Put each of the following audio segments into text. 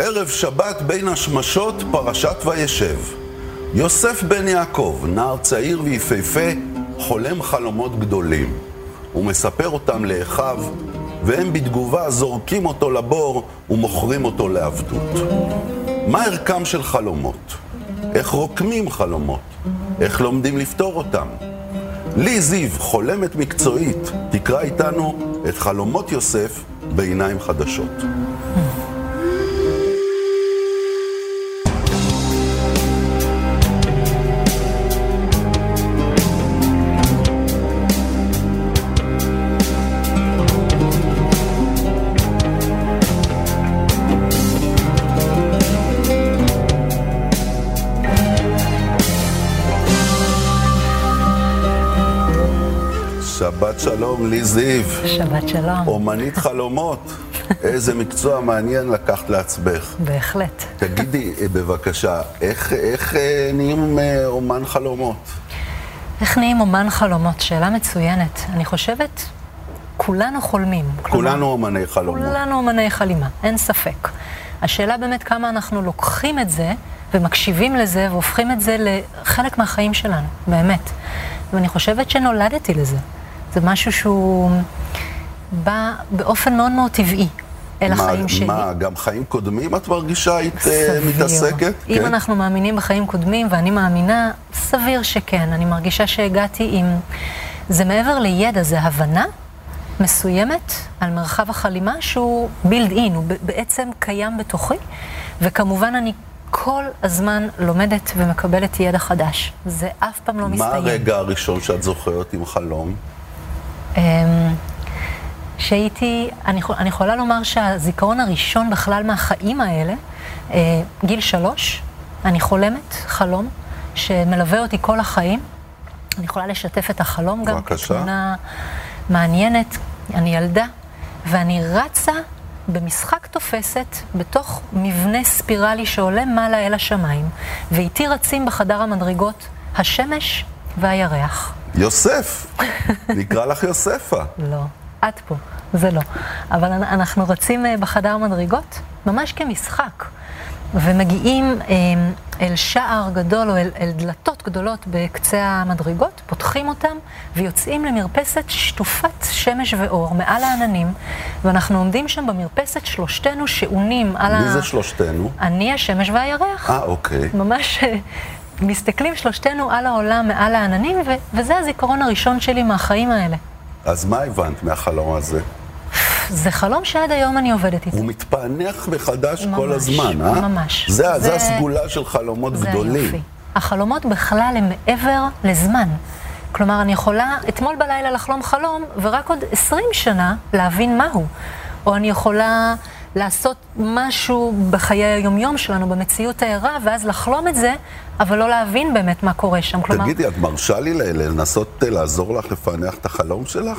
ערב שבת בין השמשות, פרשת וישב. יוסף בן יעקב, נער צעיר ויפהפה, חולם חלומות גדולים. הוא מספר אותם לאחיו, והם בתגובה זורקים אותו לבור ומוכרים אותו לעבדות. מה ערכם של חלומות? איך רוקמים חלומות? איך לומדים לפתור אותם? לי זיו, חולמת מקצועית, תקרא איתנו את חלומות יוסף בעיניים חדשות. שבת שלום, לי זיו. שבת שלום. אומנית חלומות. איזה מקצוע מעניין לקחת לעצמך. בהחלט. תגידי, בבקשה, איך, איך אה, נהיים אה, אומן חלומות? איך נהיים אומן חלומות? שאלה מצוינת. אני חושבת, כולנו חולמים. כולנו אומני חלומות. כולנו אומני חלימה, אין ספק. השאלה באמת כמה אנחנו לוקחים את זה ומקשיבים לזה והופכים את זה לחלק מהחיים שלנו, באמת. ואני חושבת שנולדתי לזה. זה משהו שהוא בא באופן מאוד מאוד טבעי אל מה, החיים שלי. מה, גם חיים קודמים את מרגישה היית אה, סביר. מתעסקת? אם כן? אנחנו מאמינים בחיים קודמים, ואני מאמינה, סביר שכן. אני מרגישה שהגעתי עם... זה מעבר לידע, זה הבנה מסוימת על מרחב החלימה שהוא build in, הוא בעצם קיים בתוכי, וכמובן אני כל הזמן לומדת ומקבלת ידע חדש. זה אף פעם לא מה מסתיים. הרגע הראשון שאת זוכרת עם חלום? אמ, שהייתי, אני, אני יכולה לומר שהזיכרון הראשון בכלל מהחיים האלה, אה, גיל שלוש, אני חולמת חלום שמלווה אותי כל החיים. אני יכולה לשתף את החלום גם. כתמונה מעניינת. אני ילדה, ואני רצה במשחק תופסת בתוך מבנה ספירלי שעולה מעלה אל השמיים, ואיתי רצים בחדר המדרגות השמש והירח. יוסף. נקרא לך יוספה. לא, את פה, זה לא. אבל אנ- אנחנו רצים אה, בחדר מדרגות, ממש כמשחק, ומגיעים אה, אל שער גדול או אל, אל דלתות גדולות בקצה המדרגות, פותחים אותם ויוצאים למרפסת שטופת שמש ואור מעל העננים, ואנחנו עומדים שם במרפסת שלושתנו שעונים על ה... מי זה שלושתנו? אני, השמש והירח. אה, אוקיי. ממש אה, מסתכלים שלושתנו על העולם מעל העננים, ו- וזה הזיכרון הראשון שלי מהחיים האלה. אז מה הבנת מהחלום הזה? זה חלום שעד היום אני עובדת איתו. הוא מתפענח מחדש כל ממש, הזמן, אה? ממש. זה, זה... זה- זה הסגולה של חלומות זה גדולים. היופי. החלומות בכלל הם מעבר לזמן. כלומר, אני יכולה אתמול בלילה לחלום חלום, ורק עוד 20 שנה להבין מהו. או אני יכולה לעשות משהו בחיי היומיום שלנו, במציאות הערה, ואז לחלום את זה, אבל לא להבין באמת מה קורה שם. כלומר, תגידי, את מרשה לי לנסות אה, לעזור לך לפענח את החלום שלך?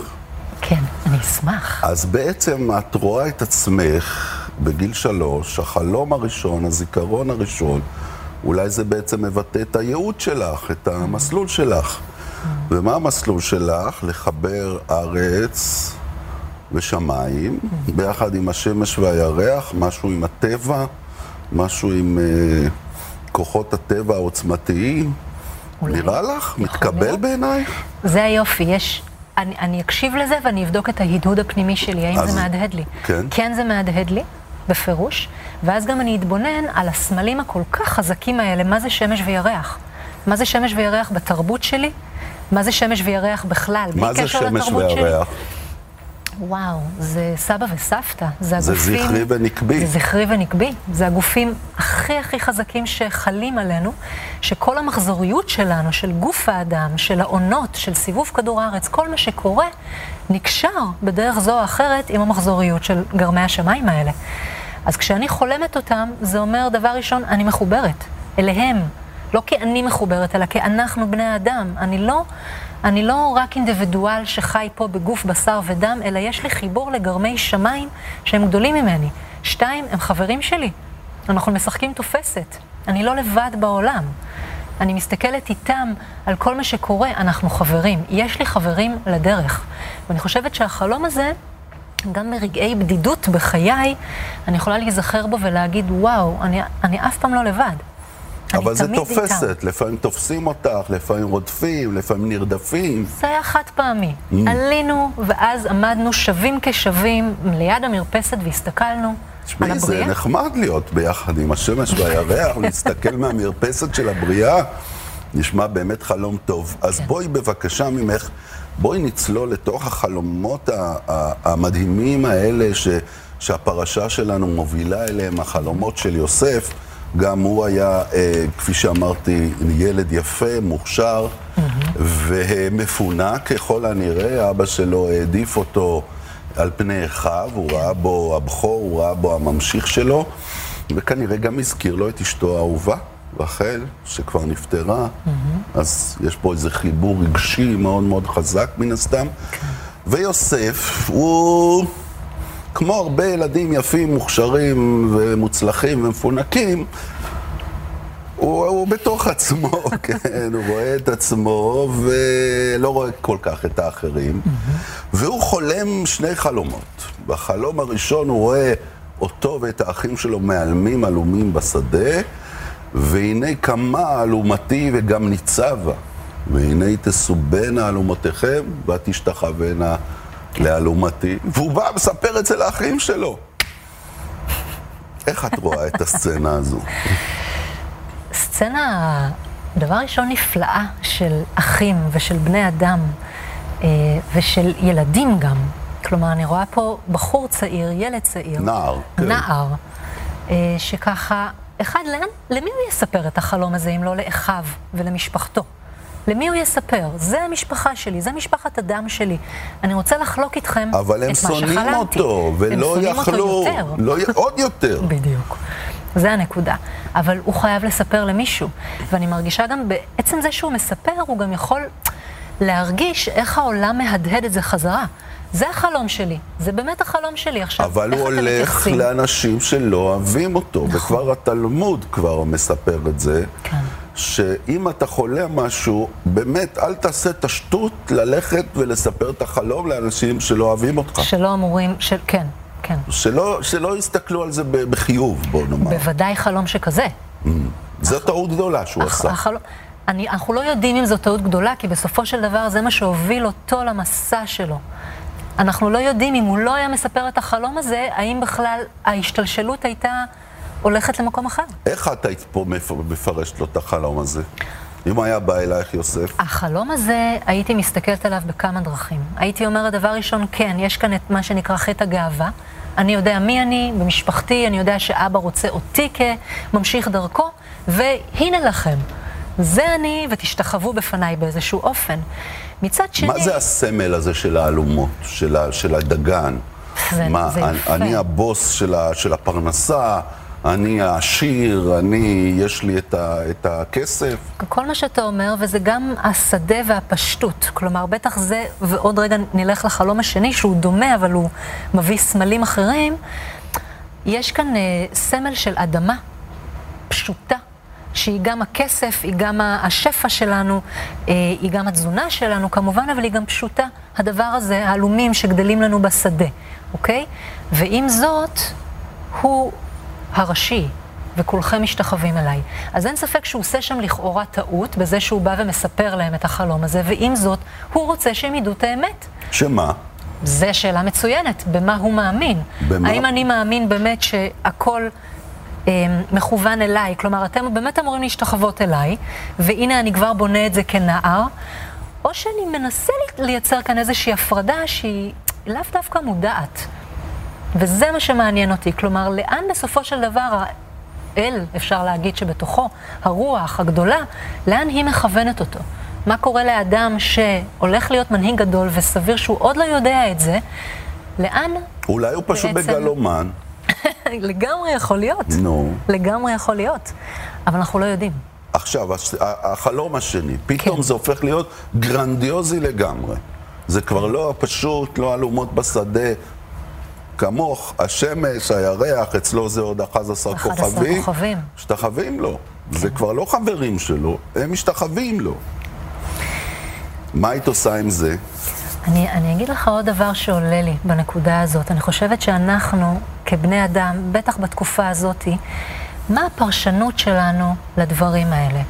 כן, אני אשמח. אז בעצם את רואה את עצמך בגיל שלוש, החלום הראשון, הזיכרון הראשון, אולי זה בעצם מבטא את הייעוד שלך, את המסלול שלך. ומה המסלול שלך? לחבר ארץ ושמיים, ביחד עם השמש והירח, משהו עם הטבע, משהו עם אה, כוחות הטבע העוצמתיים. אולי. נראה לך? מתקבל. בעינייך? זה היופי, יש... אני, אני אקשיב לזה ואני אבדוק את ההדהוד הפנימי שלי, האם אז- זה מהדהד לי. כן. כן זה מהדהד לי, בפירוש, ואז גם אני אתבונן על הסמלים הכל כך חזקים האלה, מה זה שמש וירח. מה זה שמש וירח בתרבות שלי? מה זה שמש וירח בכלל? מה זה שמש לתרבות שלי? וואו, זה סבא וסבתא, זה זה הגופים... זכרי ונקבי. זה זכרי ונקבי. זה הגופים הכי הכי חזקים שחלים עלינו, שכל המחזוריות שלנו, של גוף האדם, של העונות, של סיבוב כדור הארץ, כל מה שקורה, נקשר בדרך זו או אחרת עם המחזוריות של גרמי השמיים האלה. אז כשאני חולמת אותם, זה אומר, דבר ראשון, אני מחוברת אליהם. לא כי אני מחוברת, אלא כי אנחנו בני האדם. אני לא, אני לא רק אינדיבידואל שחי פה בגוף בשר ודם, אלא יש לי חיבור לגרמי שמיים שהם גדולים ממני. שתיים, הם חברים שלי. אנחנו משחקים תופסת. אני לא לבד בעולם. אני מסתכלת איתם על כל מה שקורה, אנחנו חברים. יש לי חברים לדרך. ואני חושבת שהחלום הזה גם ברגעי בדידות בחיי, אני יכולה להיזכר בו ולהגיד, וואו, אני, אני אף פעם לא לבד. אבל זה תופסת, איתם. לפעמים תופסים אותך, לפעמים רודפים, לפעמים נרדפים. זה היה חד פעמי. Mm. עלינו, ואז עמדנו שווים כשווים ליד המרפסת והסתכלנו. תשמעי, זה נחמד להיות ביחד עם השמש והירח, להסתכל מהמרפסת של הבריאה, נשמע באמת חלום טוב. אז כן. בואי בבקשה ממך, בואי נצלול לתוך החלומות המדהימים האלה ש, שהפרשה שלנו מובילה אליהם, החלומות של יוסף. גם הוא היה, אה, כפי שאמרתי, ילד יפה, מוכשר mm-hmm. ומפונה ככל הנראה. אבא שלו העדיף אותו על פני אחיו, הוא ראה בו הבכור, הוא ראה בו הממשיך שלו, וכנראה גם הזכיר לו את אשתו האהובה, רחל, שכבר נפטרה, mm-hmm. אז יש פה איזה חיבור רגשי מאוד מאוד חזק מן הסתם. Okay. כן. ויוסף, הוא... כמו הרבה ילדים יפים, מוכשרים ומוצלחים ומפונקים, הוא, הוא בתוך עצמו, כן, הוא רואה את עצמו ולא רואה כל כך את האחרים. והוא חולם שני חלומות. בחלום הראשון הוא רואה אותו ואת האחים שלו מעלמים עלומים בשדה, והנה קמה אלומתי וגם ניצבה. והנה תסובנה אלומותיכם ותשתחוונה לאלומתי. והוא בא ומספר את זה לאחים שלו. איך את רואה את הסצנה הזו? סצנה, דבר ראשון, נפלאה של אחים ושל בני אדם אה, ושל ילדים גם. כלומר, אני רואה פה בחור צעיר, ילד צעיר. נער. כן. נער. אה, שככה, אחד, לאן, למי הוא יספר את החלום הזה אם לא לאחיו ולמשפחתו? למי הוא יספר? זה המשפחה שלי, זה משפחת הדם שלי. אני רוצה לחלוק איתכם את מה שחלמתי. אבל הם שונאים אותו, ולא יכלו... הם שונאים אותו יותר. לא, עוד יותר. בדיוק. זה הנקודה. אבל הוא חייב לספר למישהו. ואני מרגישה גם בעצם זה שהוא מספר, הוא גם יכול להרגיש איך העולם מהדהד את זה חזרה. זה החלום שלי, זה באמת החלום שלי עכשיו. אבל הוא הולך לאנשים שלא אוהבים אותו, נכון. וכבר התלמוד כבר מספר את זה. כן. שאם אתה חולם משהו, באמת, אל תעשה את השטות ללכת ולספר את החלום לאנשים שלא אוהבים אותך. שלא אמורים, של, כן, כן. שלא, שלא יסתכלו על זה בחיוב, בוא נאמר. בוודאי חלום שכזה. Mm. זו הח... טעות גדולה שהוא הח... עשה. החל... אני, אנחנו לא יודעים אם זו טעות גדולה, כי בסופו של דבר זה מה שהוביל אותו למסע שלו. אנחנו לא יודעים אם הוא לא היה מספר את החלום הזה, האם בכלל ההשתלשלות הייתה הולכת למקום אחר. איך את היית פה מפרשת לו את החלום הזה? אם היה בא אלייך יוסף? החלום הזה, הייתי מסתכלת עליו בכמה דרכים. הייתי אומרת, דבר ראשון, כן, יש כאן את מה שנקרא חטא הגאווה. אני יודע מי אני, במשפחתי, אני יודע שאבא רוצה אותי כממשיך דרכו, והנה לכם. זה אני, ותשתחוו בפניי באיזשהו אופן. מצד שני... מה זה הסמל הזה של האלומות, של, ה, של הדגן? זה, מה, זה יפה. אני הבוס של, ה, של הפרנסה, אני העשיר, אני, יש לי את, ה, את הכסף. כל מה שאתה אומר, וזה גם השדה והפשטות. כלומר, בטח זה, ועוד רגע נלך לחלום השני, שהוא דומה, אבל הוא מביא סמלים אחרים. יש כאן אה, סמל של אדמה פשוטה, שהיא גם הכסף, היא גם השפע שלנו, אה, היא גם התזונה שלנו כמובן, אבל היא גם פשוטה. הדבר הזה, העלומים שגדלים לנו בשדה, אוקיי? ועם זאת, הוא הראשי, וכולכם משתחווים אליי. אז אין ספק שהוא עושה שם לכאורה טעות בזה שהוא בא ומספר להם את החלום הזה, ועם זאת, הוא רוצה שהם ידעו את האמת. שמה? זו שאלה מצוינת, במה הוא מאמין. במה? האם אני מאמין באמת שהכל אה, מכוון אליי, כלומר, אתם באמת אמורים להשתחוות אליי, והנה אני כבר בונה את זה כנער, או שאני מנסה לייצר כאן איזושהי הפרדה שהיא לאו דווקא מודעת. וזה מה שמעניין אותי. כלומר, לאן בסופו של דבר האל, אפשר להגיד שבתוכו, הרוח הגדולה, לאן היא מכוונת אותו? מה קורה לאדם שהולך להיות מנהיג גדול וסביר שהוא עוד לא יודע את זה? לאן אולי הוא פשוט בעצם... בגלומן. לגמרי יכול להיות. נו. No. לגמרי יכול להיות. אבל אנחנו לא יודעים. עכשיו, החלום השני, פתאום כן. זה הופך להיות גרנדיוזי לגמרי. זה כבר לא פשוט, לא אלומות בשדה, כמוך, השמש, הירח, אצלו זה עוד 11 כוכבים. 11 כוכבים. משתחווים לו. כן. זה כבר לא חברים שלו, הם משתחווים לו. מה היית עושה עם זה? אני, אני אגיד לך עוד דבר שעולה לי בנקודה הזאת. אני חושבת שאנחנו, כבני אדם, בטח בתקופה הזאתי, מה הפרשנות שלנו לדברים האלה?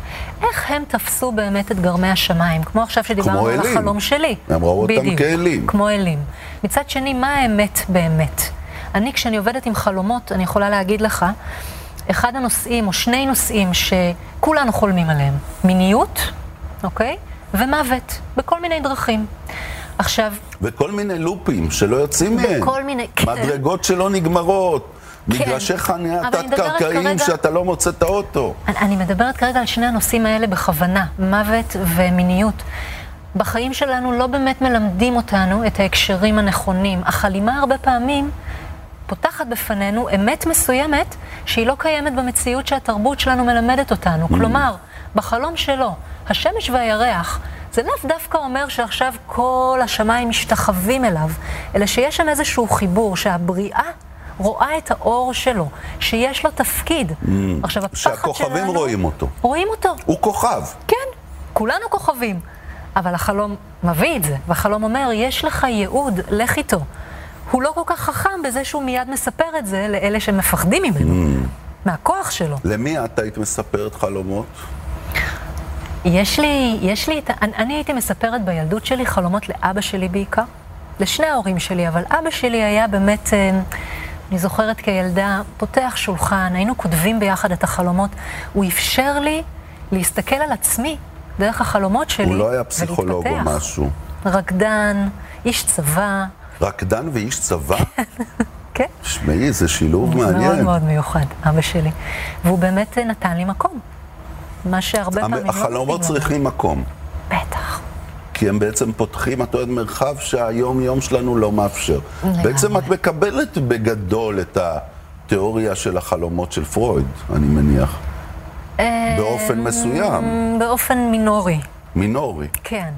איך הם תפסו באמת את גרמי השמיים? כמו עכשיו שדיברנו על אלים. החלום שלי. הם ראו אותם בדיוק, כאלים. כמו אלים. מצד שני, מה האמת באמת? אני, כשאני עובדת עם חלומות, אני יכולה להגיד לך, אחד הנושאים, או שני נושאים שכולנו חולמים עליהם, מיניות, אוקיי? ומוות, בכל מיני דרכים. עכשיו, וכל מיני לופים שלא יוצאים מהם. בכל מיני, כן. מדרגות שלא נגמרות. מגרשי חניה תת-קרקעיים שאתה לא מוצא את האוטו. אני, אני מדברת כרגע על שני הנושאים האלה בכוונה, מוות ומיניות. בחיים שלנו לא באמת מלמדים אותנו את ההקשרים הנכונים. החלימה הרבה פעמים פותחת בפנינו אמת מסוימת שהיא לא קיימת במציאות שהתרבות שלנו מלמדת אותנו. כלומר, בחלום שלו, השמש והירח, זה לאו דווקא אומר שעכשיו כל השמיים משתחווים אליו, אלא שיש שם איזשהו חיבור שהבריאה רואה את האור שלו, שיש לו תפקיד. עכשיו, הפחד שלנו... שהכוכבים רואים אותו. רואים אותו, הוא כוכב. כן, כולנו כוכבים. אבל החלום מביא את זה, והחלום אומר, יש לך ייעוד, לך איתו. הוא לא כל כך חכם בזה שהוא מיד מספר את זה לאלה שמפחדים ממנו, מהכוח שלו. למי את היית מספרת חלומות? יש לי, יש לי את ה... אני, אני הייתי מספרת בילדות שלי חלומות לאבא שלי בעיקר, לשני ההורים שלי, אבל אבא שלי היה באמת, אה, אני זוכרת כילדה, פותח שולחן, היינו כותבים ביחד את החלומות. הוא אפשר לי להסתכל על עצמי דרך החלומות שלי הוא לא היה פסיכולוג או ולהתפתח. משהו. רקדן, איש צבא, רקדן ואיש צבא? כן. שמעי, זה שילוב מאוד מעניין. מאוד מיוחד, אבא שלי. והוא באמת אה, נתן לי מקום. מה שהרבה פעמים לא החלומות. צריכים מקום. בטח. כי הם בעצם פותחים, את יודעת, מרחב שהיום-יום שלנו לא מאפשר. בעצם את מקבלת בגדול את התיאוריה של החלומות של פרויד, אני מניח. באופן מסוים, באופן מינורי. מינורי. כן.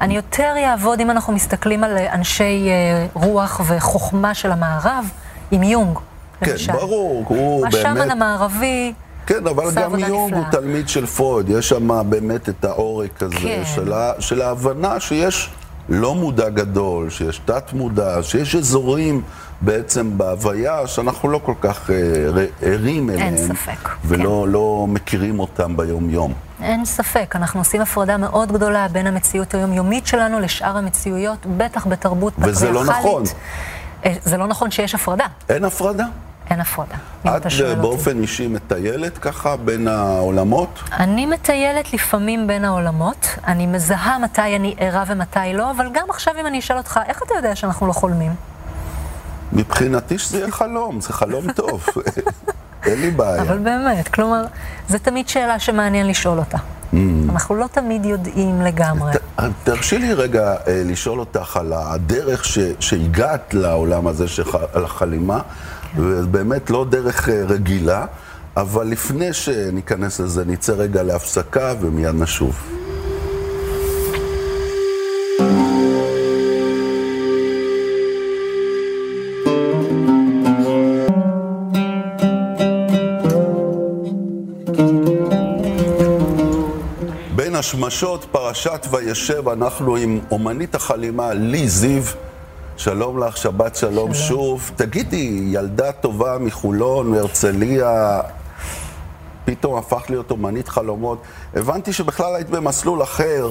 אני יותר אעבוד אם אנחנו מסתכלים על אה, אנשי אה, רוח וחוכמה של המערב, עם יונג, כן, למשל. ברור, הוא השמן באמת... המערבי, כן, אבל גם יונג הוא. תלמיד של פרויד, יש שם באמת את העורק הזה כן. של, ה, של ההבנה שיש לא מודע גדול, שיש תת מודע, שיש אזורים בעצם בהוויה שאנחנו לא כל כך אה, ערים אליהם. ספק, ולא לא מכירים אותם ביום-יום. אין ספק, אנחנו עושים הפרדה מאוד גדולה בין המציאות היומיומית שלנו לשאר המציאויות, בטח בתרבות וזה פטריארכלית. לא נכון. אה, זה לא נכון שיש הפרדה, אין הפרדה? אין הפרדה. את אה, אותי. באופן אישי מטיילת ככה בין העולמות? אני מטיילת לפעמים בין העולמות, אני מזהה מתי אני ערה ומתי לא, אבל גם עכשיו אם אני אשאל אותך, איך אתה יודע שאנחנו לא חולמים? מבחינתי שזה יהיה חלום, זה חלום טוב. אין לי בעיה. אבל באמת, כלומר, זו תמיד שאלה שמעניין לשאול אותה. Mm. אנחנו לא תמיד יודעים לגמרי. ת- תרשי לי רגע אה, לשאול אותך על הדרך ש, שהגעת לעולם הזה של החלימה, ובאמת לא דרך אה, רגילה, אבל לפני שניכנס לזה, נצא רגע להפסקה ומיד נשוב. בין השמשות פרשת וישב, אנחנו עם אומנית החלימה לי זיו. שלום לך, שבת שלום, שלום. שוב. תגידי, ילדה טובה מחולון, מהרצליה, פתאום הפכת להיות אומנית חלומות. הבנתי שבכלל היית במסלול אחר,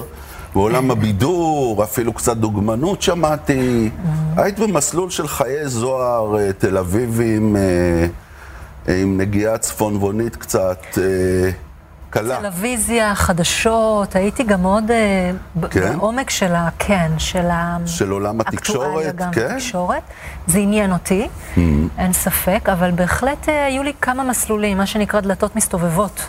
בעולם הבידור, אפילו קצת דוגמנות שמעתי. היית במסלול של חיי זוהר, אה, תל אביבים, אה, אה, עם נגיעה צפונבונית קצת אה, קלה. טלוויזיה, חדשות, הייתי גם מאוד אה, כן? בעומק של ה... כן, של ה... של עולם התקשורת, גם כן? Mm-hmm. בתקשורת. זה עניין אותי, אין ספק, אבל בהחלט אה, היו לי כמה מסלולים, מה שנקרא דלתות מסתובבות.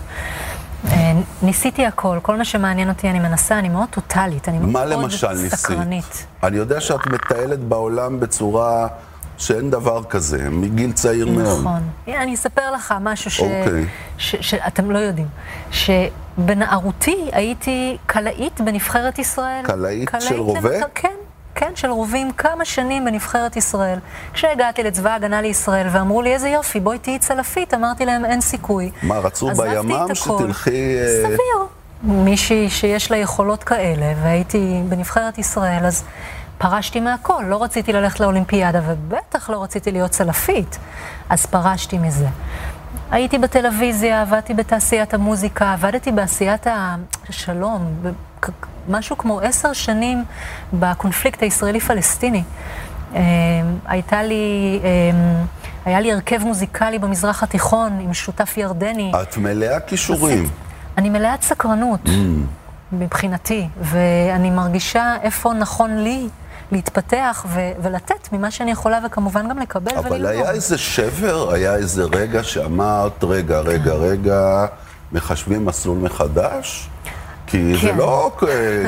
אה, ניסיתי הכל, כל מה שמעניין אותי אני מנסה, אני מאוד טוטאלית, אני מה מאוד למשל ניסית? סקרנית. אני יודע שאת מטיילת בעולם בצורה שאין דבר כזה, מגיל צעיר מאוד. נכון. אני אספר לך משהו ש... אוקיי. ש... שאתם לא יודעים. שבנערותי הייתי קלעית בנבחרת ישראל. קלעית של רובה? כן, כן, של רובים כמה שנים בנבחרת ישראל. כשהגעתי לצבא ההגנה לישראל ואמרו לי, איזה יופי, בואי תהיי צלפית, אמרתי להם, אין סיכוי. מה, רצו עזבתי את בימ"מ הכל. שתלכי... אה, סביר. מישהי שיש לה יכולות כאלה, והייתי בנבחרת ישראל, אז פרשתי מהכל, לא רציתי ללכת לאולימפיאדה, ובטח לא רציתי להיות צלפית, אז פרשתי מזה. הייתי בטלוויזיה, עבדתי בתעשיית המוזיקה, עבדתי בעשיית השלום, משהו כמו עשר שנים בקונפליקט הישראלי-פלסטיני. אה, הייתה לי, אה, היה לי הרכב מוזיקלי במזרח התיכון עם שותף ירדני. את מלאה כישורים. אני מלאת סקרנות, mm. מבחינתי, ואני מרגישה איפה נכון לי להתפתח ו- ולתת ממה שאני יכולה, וכמובן גם לקבל וללמוד. אבל היה איזה שבר, היה איזה רגע שאמרת, רגע, רגע, רגע, מחשבים מסלול מחדש? כי כן. זה לא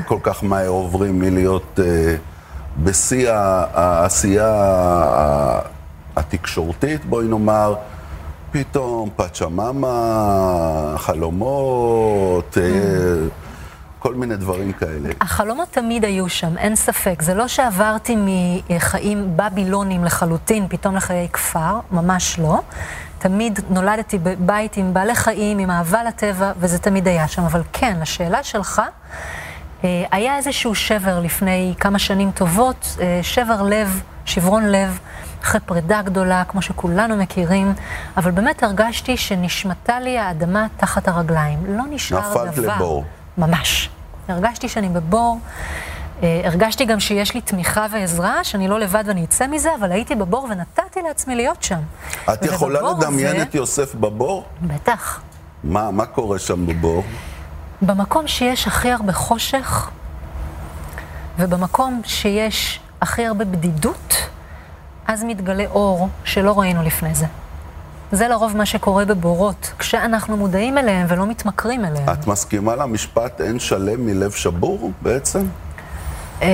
כל כך מהר עוברים מלהיות אה, בשיא העשייה התקשורתית, בואי נאמר, פתאום פאצ'מאמה, חלומות, אה, mm. כל מיני דברים כאלה. החלומות תמיד היו שם, אין ספק. זה לא שעברתי מחיים בבילונים לחלוטין, פתאום לחיי כפר, ממש לא. תמיד נולדתי בבית עם בעלי חיים, עם אהבה לטבע, וזה תמיד היה שם. אבל כן, לשאלה שלך, אה, היה איזשהו שבר לפני כמה שנים טובות, אה, שבר לב, שברון לב, אחרי פרידה גדולה, כמו שכולנו מכירים, אבל באמת הרגשתי שנשמטה לי האדמה תחת הרגליים. לא נשאר דבר. נפלת לבור. ממש. הרגשתי שאני בבור. אה, הרגשתי גם שיש לי תמיכה ועזרה, שאני לא לבד ואני אצא מזה, אבל הייתי בבור ונתתי לעצמי להיות שם. את יכולה לדמיין זה... את יוסף בבור? בטח. מה, מה קורה שם בבור? במקום שיש הכי הרבה חושך, ובמקום שיש הכי הרבה בדידות, אז מתגלה אור שלא ראינו לפני זה. זה לרוב מה שקורה בבורות, כשאנחנו מודעים אליהם ולא מתמכרים אליהם. את מסכימה למשפט אין שלם מלב שבור בעצם? אמ,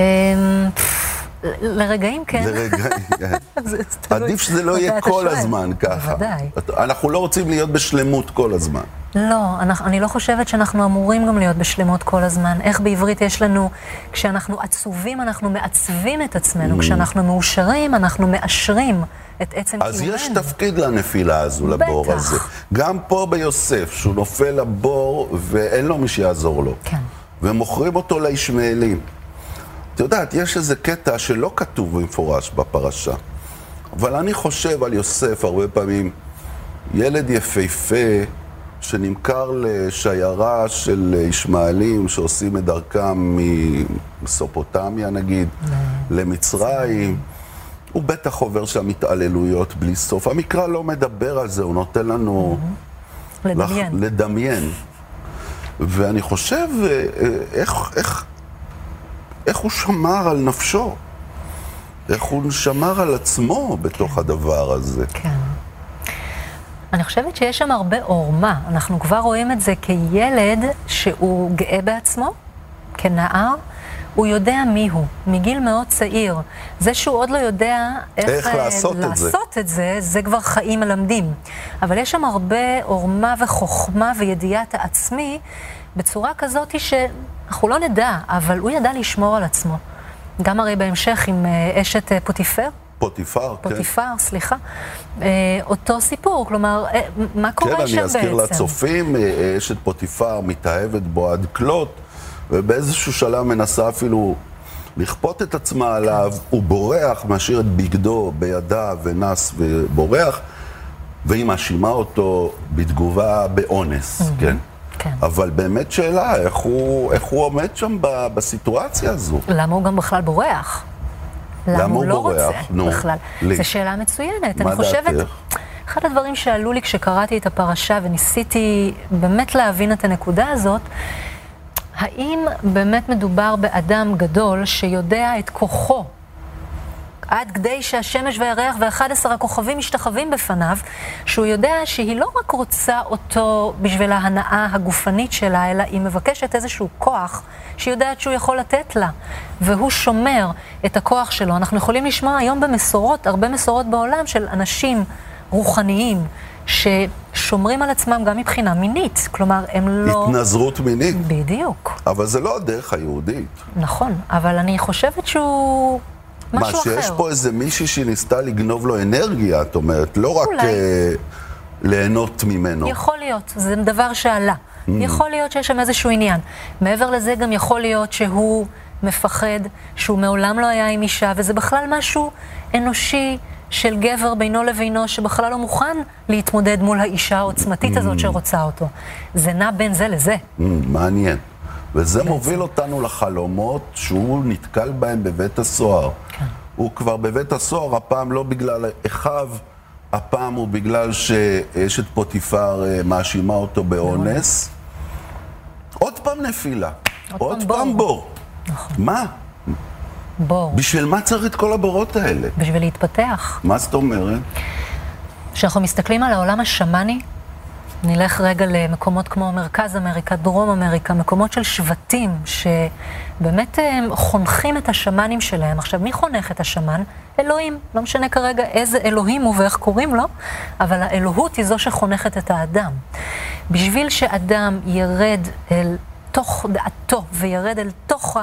לרגעים כן. לרגעים, כן. עדיף שזה לא יהיה כל הזמן ככה. בוודאי. אנחנו לא רוצים להיות בשלמות כל הזמן. לא, אני לא חושבת שאנחנו אמורים גם להיות בשלמות כל הזמן. איך בעברית יש לנו, כשאנחנו עצובים אנחנו מעצבים את עצמנו, mm. כשאנחנו מאושרים אנחנו מאשרים את עצם קיומנו. אז יש תפקיד לנפילה הזו, לבור בטח. הזה. גם פה ביוסף, שהוא נופל לבור ואין לו מי שיעזור לו. כן. ומוכרים אותו לישמעאלים. את יודעת, יש איזה קטע שלא כתוב במפורש בפרשה, אבל אני חושב על יוסף הרבה פעמים, ילד יפהפה שנמכר לשיירה של ישמעאלים שעושים את דרכם ממסופוטמיה נגיד. למצרים. הוא בטח עובר שם התעללויות בלי סוף. המקרא לא מדבר על זה, הוא נותן לנו... לדמיין. לדמיין. ואני חושב, אה, אה, איך, איך, איך הוא שמר על נפשו? איך הוא שמר על עצמו בתוך כן. הדבר הזה? כן. אני חושבת שיש שם הרבה עורמה. אנחנו כבר רואים את זה כילד שהוא גאה בעצמו, כנער. הוא יודע מי הוא, מגיל מאוד צעיר. זה שהוא עוד לא יודע איך, איך לעשות, לעשות את, לעשות זה. את זה, זה כבר חיים מלמדים. אבל יש שם הרבה עורמה וחוכמה וידיעת העצמי, בצורה כזאת שאנחנו לא נדע, אבל הוא ידע לשמור על עצמו. גם הרי בהמשך עם אה, אשת אה, פוטיפר. פוטיפר, כן. פוטיפר, סליחה. אה, אותו סיפור, כלומר, מה קורה כן, שם בעצם? כן, אני אזכיר לצופים, אשת פוטיפר מתאהבת בו עד כלות, ובאיזשהו שלב מנסה אפילו לכפות את עצמה עליו, הוא בורח, משאיר את בגדו בידיו ונס ובורח, והיא מאשימה אותו בתגובה באונס, mm-hmm. כן? כן. אבל באמת שאלה, איך הוא, איך הוא עומד שם ב, בסיטואציה הזו? למה הוא גם בכלל בורח? למה הוא לא בורח? רוצה נו, בכלל? לי. זו שאלה מצוינת. מה דעתך? אחד הדברים שעלו לי כשקראתי את הפרשה וניסיתי באמת להבין את הנקודה הזאת, האם באמת מדובר באדם גדול שיודע את כוחו עד כדי שהשמש והירח ואחד עשר הכוכבים משתחווים בפניו, שהוא יודע שהיא לא רק רוצה אותו בשביל ההנאה הגופנית שלה, אלא היא מבקשת איזשהו כוח שהיא יודעת שהוא יכול לתת לה, והוא שומר את הכוח שלו. אנחנו יכולים לשמוע היום במסורות, הרבה מסורות בעולם של אנשים רוחניים, ששומרים על עצמם גם מבחינה מינית. כלומר, הם לא... התנזרות מינית. בדיוק. אבל זה לא הדרך היהודית. נכון, אבל אני חושבת שהוא משהו אחר. מה, שיש פה איזה מישהי שניסתה לגנוב לו אנרגיה, את אומרת, לא רק uh, ליהנות ממנו. יכול להיות, זה דבר שעלה. Mm. יכול להיות שיש שם איזשהו עניין. מעבר לזה, גם יכול להיות שהוא מפחד, שהוא מעולם לא היה עם אישה, וזה בכלל משהו אנושי של גבר בינו לבינו, שבכלל לא מוכן להתמודד מול האישה העוצמתית הזאת Mm. שרוצה אותו. זה נע בין זה לזה. Mm, מעניין. וזה מוביל אותנו לחלומות שהוא נתקל בהם בבית הסוהר. כן. הוא כבר בבית הסוהר, הפעם לא בגלל אחיו, הפעם הוא בגלל שאשת פוטיפר אה, מאשימה אותו באונס. עוד פעם נפילה. עוד עוד פעם פעם בור. בור. מה? בור. בשביל מה צריך את כל הבורות האלה? בשביל להתפתח. מה זאת אומרת? כשאנחנו מסתכלים על העולם השמאני, נלך רגע למקומות כמו מרכז אמריקה, דרום אמריקה, מקומות של שבטים שבאמת הם חונכים את השמאנים שלהם. עכשיו, מי חונך את השמן? אלוהים. לא משנה כרגע איזה אלוהים הוא ואיך קוראים לו, אבל האלוהות היא זו שחונכת את האדם. בשביל שאדם ירד אל תוך דעתו וירד אל תוך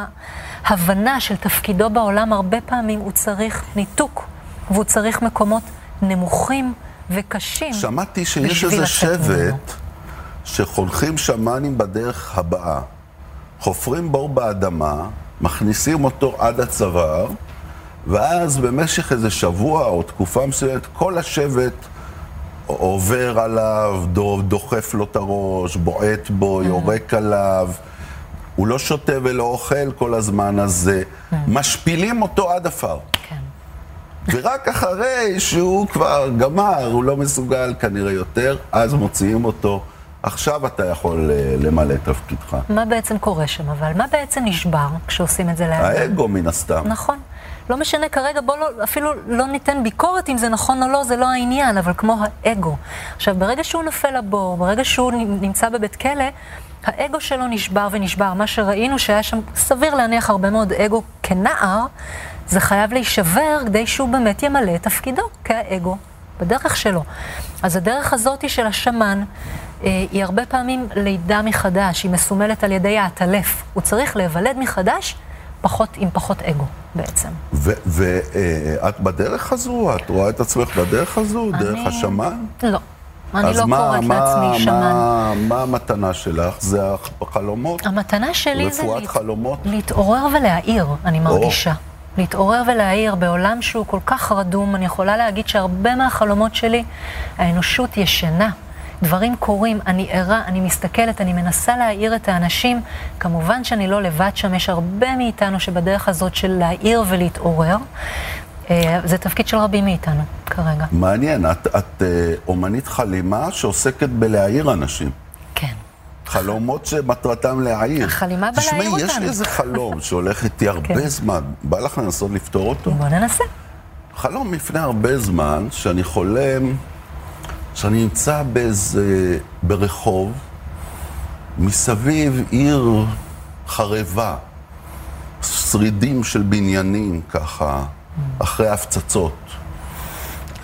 ההבנה של תפקידו בעולם, הרבה פעמים הוא צריך ניתוק, והוא צריך מקומות נמוכים וקשים. שמעתי שיש איזה. שבט שחונכים שמנים בדרך הבאה. חופרים בור באדמה, מכניסים אותו עד הצוואר, ואז במשך איזה שבוע או תקופה מסוימת, כל השבט עובר עליו, דו- דוחף לו את הראש, בועט בו, יורק עליו. הוא לא שותה ולא אוכל כל הזמן הזה. משפילים אותו עד עפר. כן. ורק אחרי שהוא כבר גמר, הוא לא מסוגל כנראה יותר, אז מוציאים אותו. עכשיו אתה יכול אה, למלא את תפקידך. מה בעצם קורה שם, אבל מה בעצם נשבר כשעושים את זה לאדם? האגו מן הסתם. נכון. לא משנה כרגע, בוא לא, אפילו לא ניתן ביקורת אם זה נכון או לא, זה לא העניין, אבל כמו האגו. עכשיו, ברגע שהוא נופל לבור, ברגע שהוא נמצא בבית כלא, האגו שלו נשבר ונשבר. מה שראינו שהיה שם, סביר להניח הרבה מאוד אגו כנער, זה חייב להישבר כדי שהוא באמת ימלא את תפקידו כהאגו, בדרך שלו. אז הדרך הזאת של השמן, אה, היא הרבה פעמים לידה מחדש, היא מסומלת על ידי העטלף. הוא צריך להיוולד מחדש, פחות, עם פחות אגו בעצם. ואת בדרך הזו? את רואה את עצמך בדרך הזו? דרך אני- השמן? לא. אני לא מה- קוראת מה- לעצמי שמן. מה- מה המתנה שלך? זה החלומות? המתנה שלי זה רפואת חלומות? להתעורר ולהעיר, אני מרגישה. להתעורר ולהעיר בעולם שהוא כל כך רדום, אני יכולה להגיד שהרבה מהחלומות שלי, האנושות ישנה. דברים קורים, אני ערה, אני מסתכלת, אני מנסה להעיר את האנשים. כמובן שאני לא לבד שם, יש הרבה מאיתנו שבדרך הזאת של להעיר ולהתעורר. אה, זה תפקיד של רבים מאיתנו כרגע. מעניין, את, את אה, אומנית חלימה שעוסקת בלהעיר אנשים. חלומות שמטרתם להעיר. החלימה בלהעיר תשמעי, יש אותנו. לי איזה חלום שהולך איתי הרבה כן. זמן. בא לך לנסות לפתור אותו? בוא ננסה. חלום לפני הרבה זמן, שאני חולם, שאני נמצא באיזה, ברחוב, מסביב עיר חרבה, שרידים של בניינים ככה, אחרי הפצצות.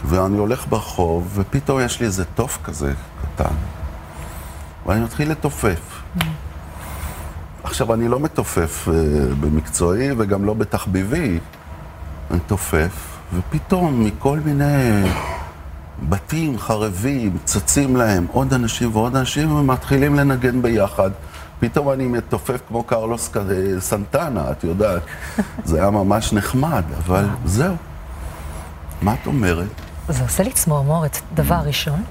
ואני הולך ברחוב, ופתאום יש לי איזה תוף כזה קטן, ואני מתחיל לתופף. עכשיו, אני לא מתופף אה, במקצועי וגם לא בתחביבי, אני תופף, ופתאום מכל מיני בתים חרבים צצים להם עוד אנשים ועוד אנשים, ומתחילים לנגן ביחד. פתאום אני מתופף כמו קרלוס ק- סנטנה, את יודעת. זה היה ממש נחמד, אבל זהו. מה את אומרת? זה עושה לי צמרמורת, דבר ראשון.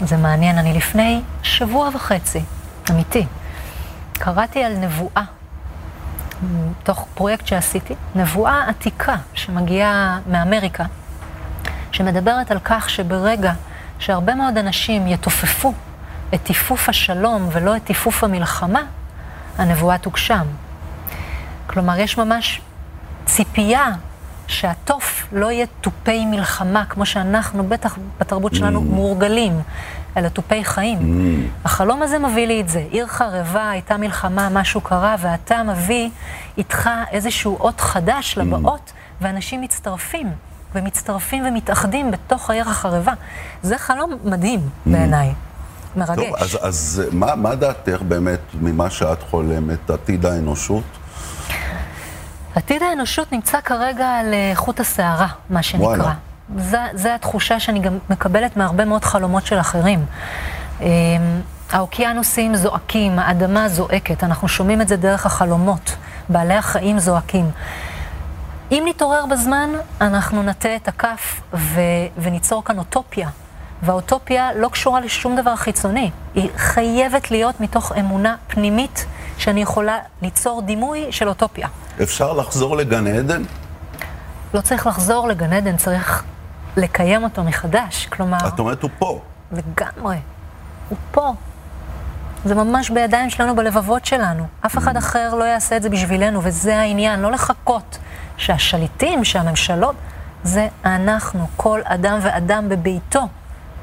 זה מעניין, אני לפני שבוע וחצי, אמיתי, קראתי על נבואה, תוך פרויקט שעשיתי, נבואה עתיקה שמגיעה מאמריקה, שמדברת על כך שברגע שהרבה מאוד אנשים יתופפו את טיפוף השלום ולא את טיפוף המלחמה, הנבואה תוגשם. כלומר, יש ממש ציפייה שהתוף לא יהיה תופי מלחמה, כמו שאנחנו, בטח בתרבות שלנו, מורגלים, אלא תופי חיים. החלום הזה מביא לי את זה. עיר חרבה, הייתה מלחמה, משהו קרה, ואתה מביא איתך איזשהו אות חדש לבאות, ואנשים מצטרפים, ומצטרפים ומתאחדים בתוך העיר החרבה. זה חלום מדהים בעיניי. מרגש. טוב, אז, אז מה, מה דעתך באמת ממה שאת חולמת, עתיד האנושות? עתיד האנושות נמצא כרגע על אה, חוט השערה, מה שנקרא. וואלה. זה התחושה שאני גם מקבלת מהרבה מאוד חלומות של אחרים. אה, האוקיינוסים זועקים, האדמה זועקת, אנחנו שומעים את זה דרך החלומות. בעלי החיים זועקים. אם נתעורר בזמן, אנחנו נטה את הכף ו- וניצור כאן אוטופיה. והאוטופיה לא קשורה לשום דבר חיצוני. היא חייבת להיות מתוך אמונה פנימית שאני יכולה ליצור דימוי של אוטופיה. אפשר לחזור לגן עדן? לא צריך לחזור לגן עדן, צריך לקיים אותו מחדש. כלומר... את אומרת, הוא פה. לגמרי. הוא פה. זה ממש בידיים שלנו, בלבבות שלנו. אף אחד אחר לא יעשה את זה בשבילנו, וזה העניין, לא לחכות שהשליטים, שהממשלות, זה אנחנו, כל אדם ואדם בביתו,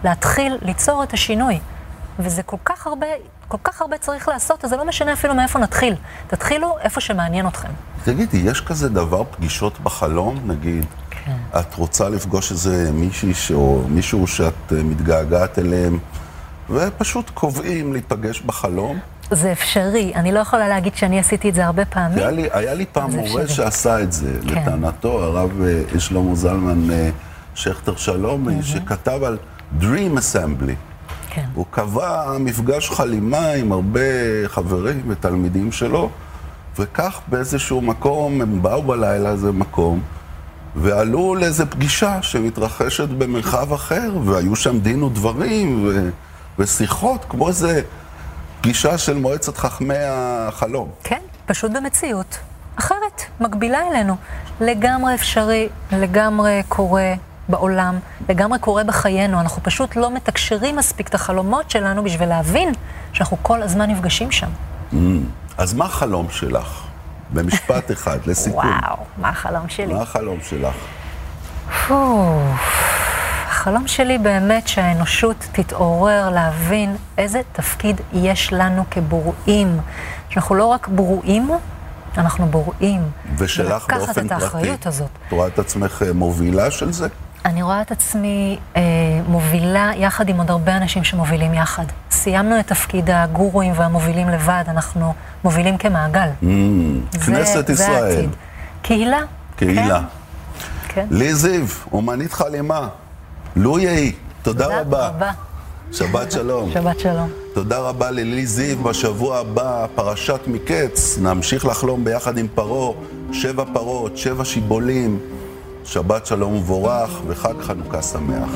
להתחיל ליצור את השינוי. וזה כל כך הרבה, כל כך הרבה צריך לעשות, אז זה לא משנה אפילו מאיפה נתחיל. תתחילו איפה שמעניין אתכם. תגידי, יש כזה דבר פגישות בחלום, נגיד? כן. את רוצה לפגוש איזה מישהי או מישהו שאת אה, מתגעגעת אליהם, ופשוט קובעים להיפגש בחלום? זה אפשרי. אני לא יכולה להגיד שאני עשיתי את זה הרבה פעמים. היה לי, היה לי פעם מורה שעשה את זה, כן. לטענתו, הרב אה, שלמה זלמן אה, שכטר שלום, mm-hmm. שכתב על Dream Assembly. כן. הוא קבע מפגש חלימה עם הרבה חברים ותלמידים שלו, וכך באיזשהו מקום, הם באו בלילה לאיזה מקום, ועלו לאיזו פגישה שמתרחשת במרחב אחר, והיו שם דין ודברים ו... ושיחות, כמו איזה פגישה של מועצת חכמי החלום. כן, פשוט במציאות. אחרת, מקבילה אלינו. לגמרי אפשרי, לגמרי קורה בעולם, לגמרי קורה בחיינו. אנחנו פשוט לא מתקשרים מספיק את החלומות שלנו בשביל להבין שאנחנו כל הזמן נפגשים שם. Mm, אז מה החלום שלך? במשפט אחד, לסיכום. וואו, מה החלום שלי? מה החלום שלך? החלום שלי באמת שהאנושות תתעורר להבין איזה תפקיד יש לנו כבוראים. שאנחנו לא רק ברואים, אנחנו בוראים. ושלך באופן פרטי. את רואה את עצמך אה, מובילה של זה? אני רואה את עצמי אה, מובילה יחד עם עוד הרבה אנשים שמובילים יחד. סיימנו את תפקיד הגורואים והמובילים לבד, אנחנו מובילים כמעגל. Mm, זה, כנסת זה ישראל. העתיד. קהילה. קהילה. כן. כן. לי זיו, אומנית חלימה. לו יהי, תודה, תודה רבה. רבה. שבת שלום. שבת שלום. תודה רבה ללי זיו. בשבוע הבא, פרשת מקץ, נמשיך לחלום ביחד עם פרעה, שבע פרות, שבע שיבולים. שבת שלום ומבורך וחג חנוכה שמח.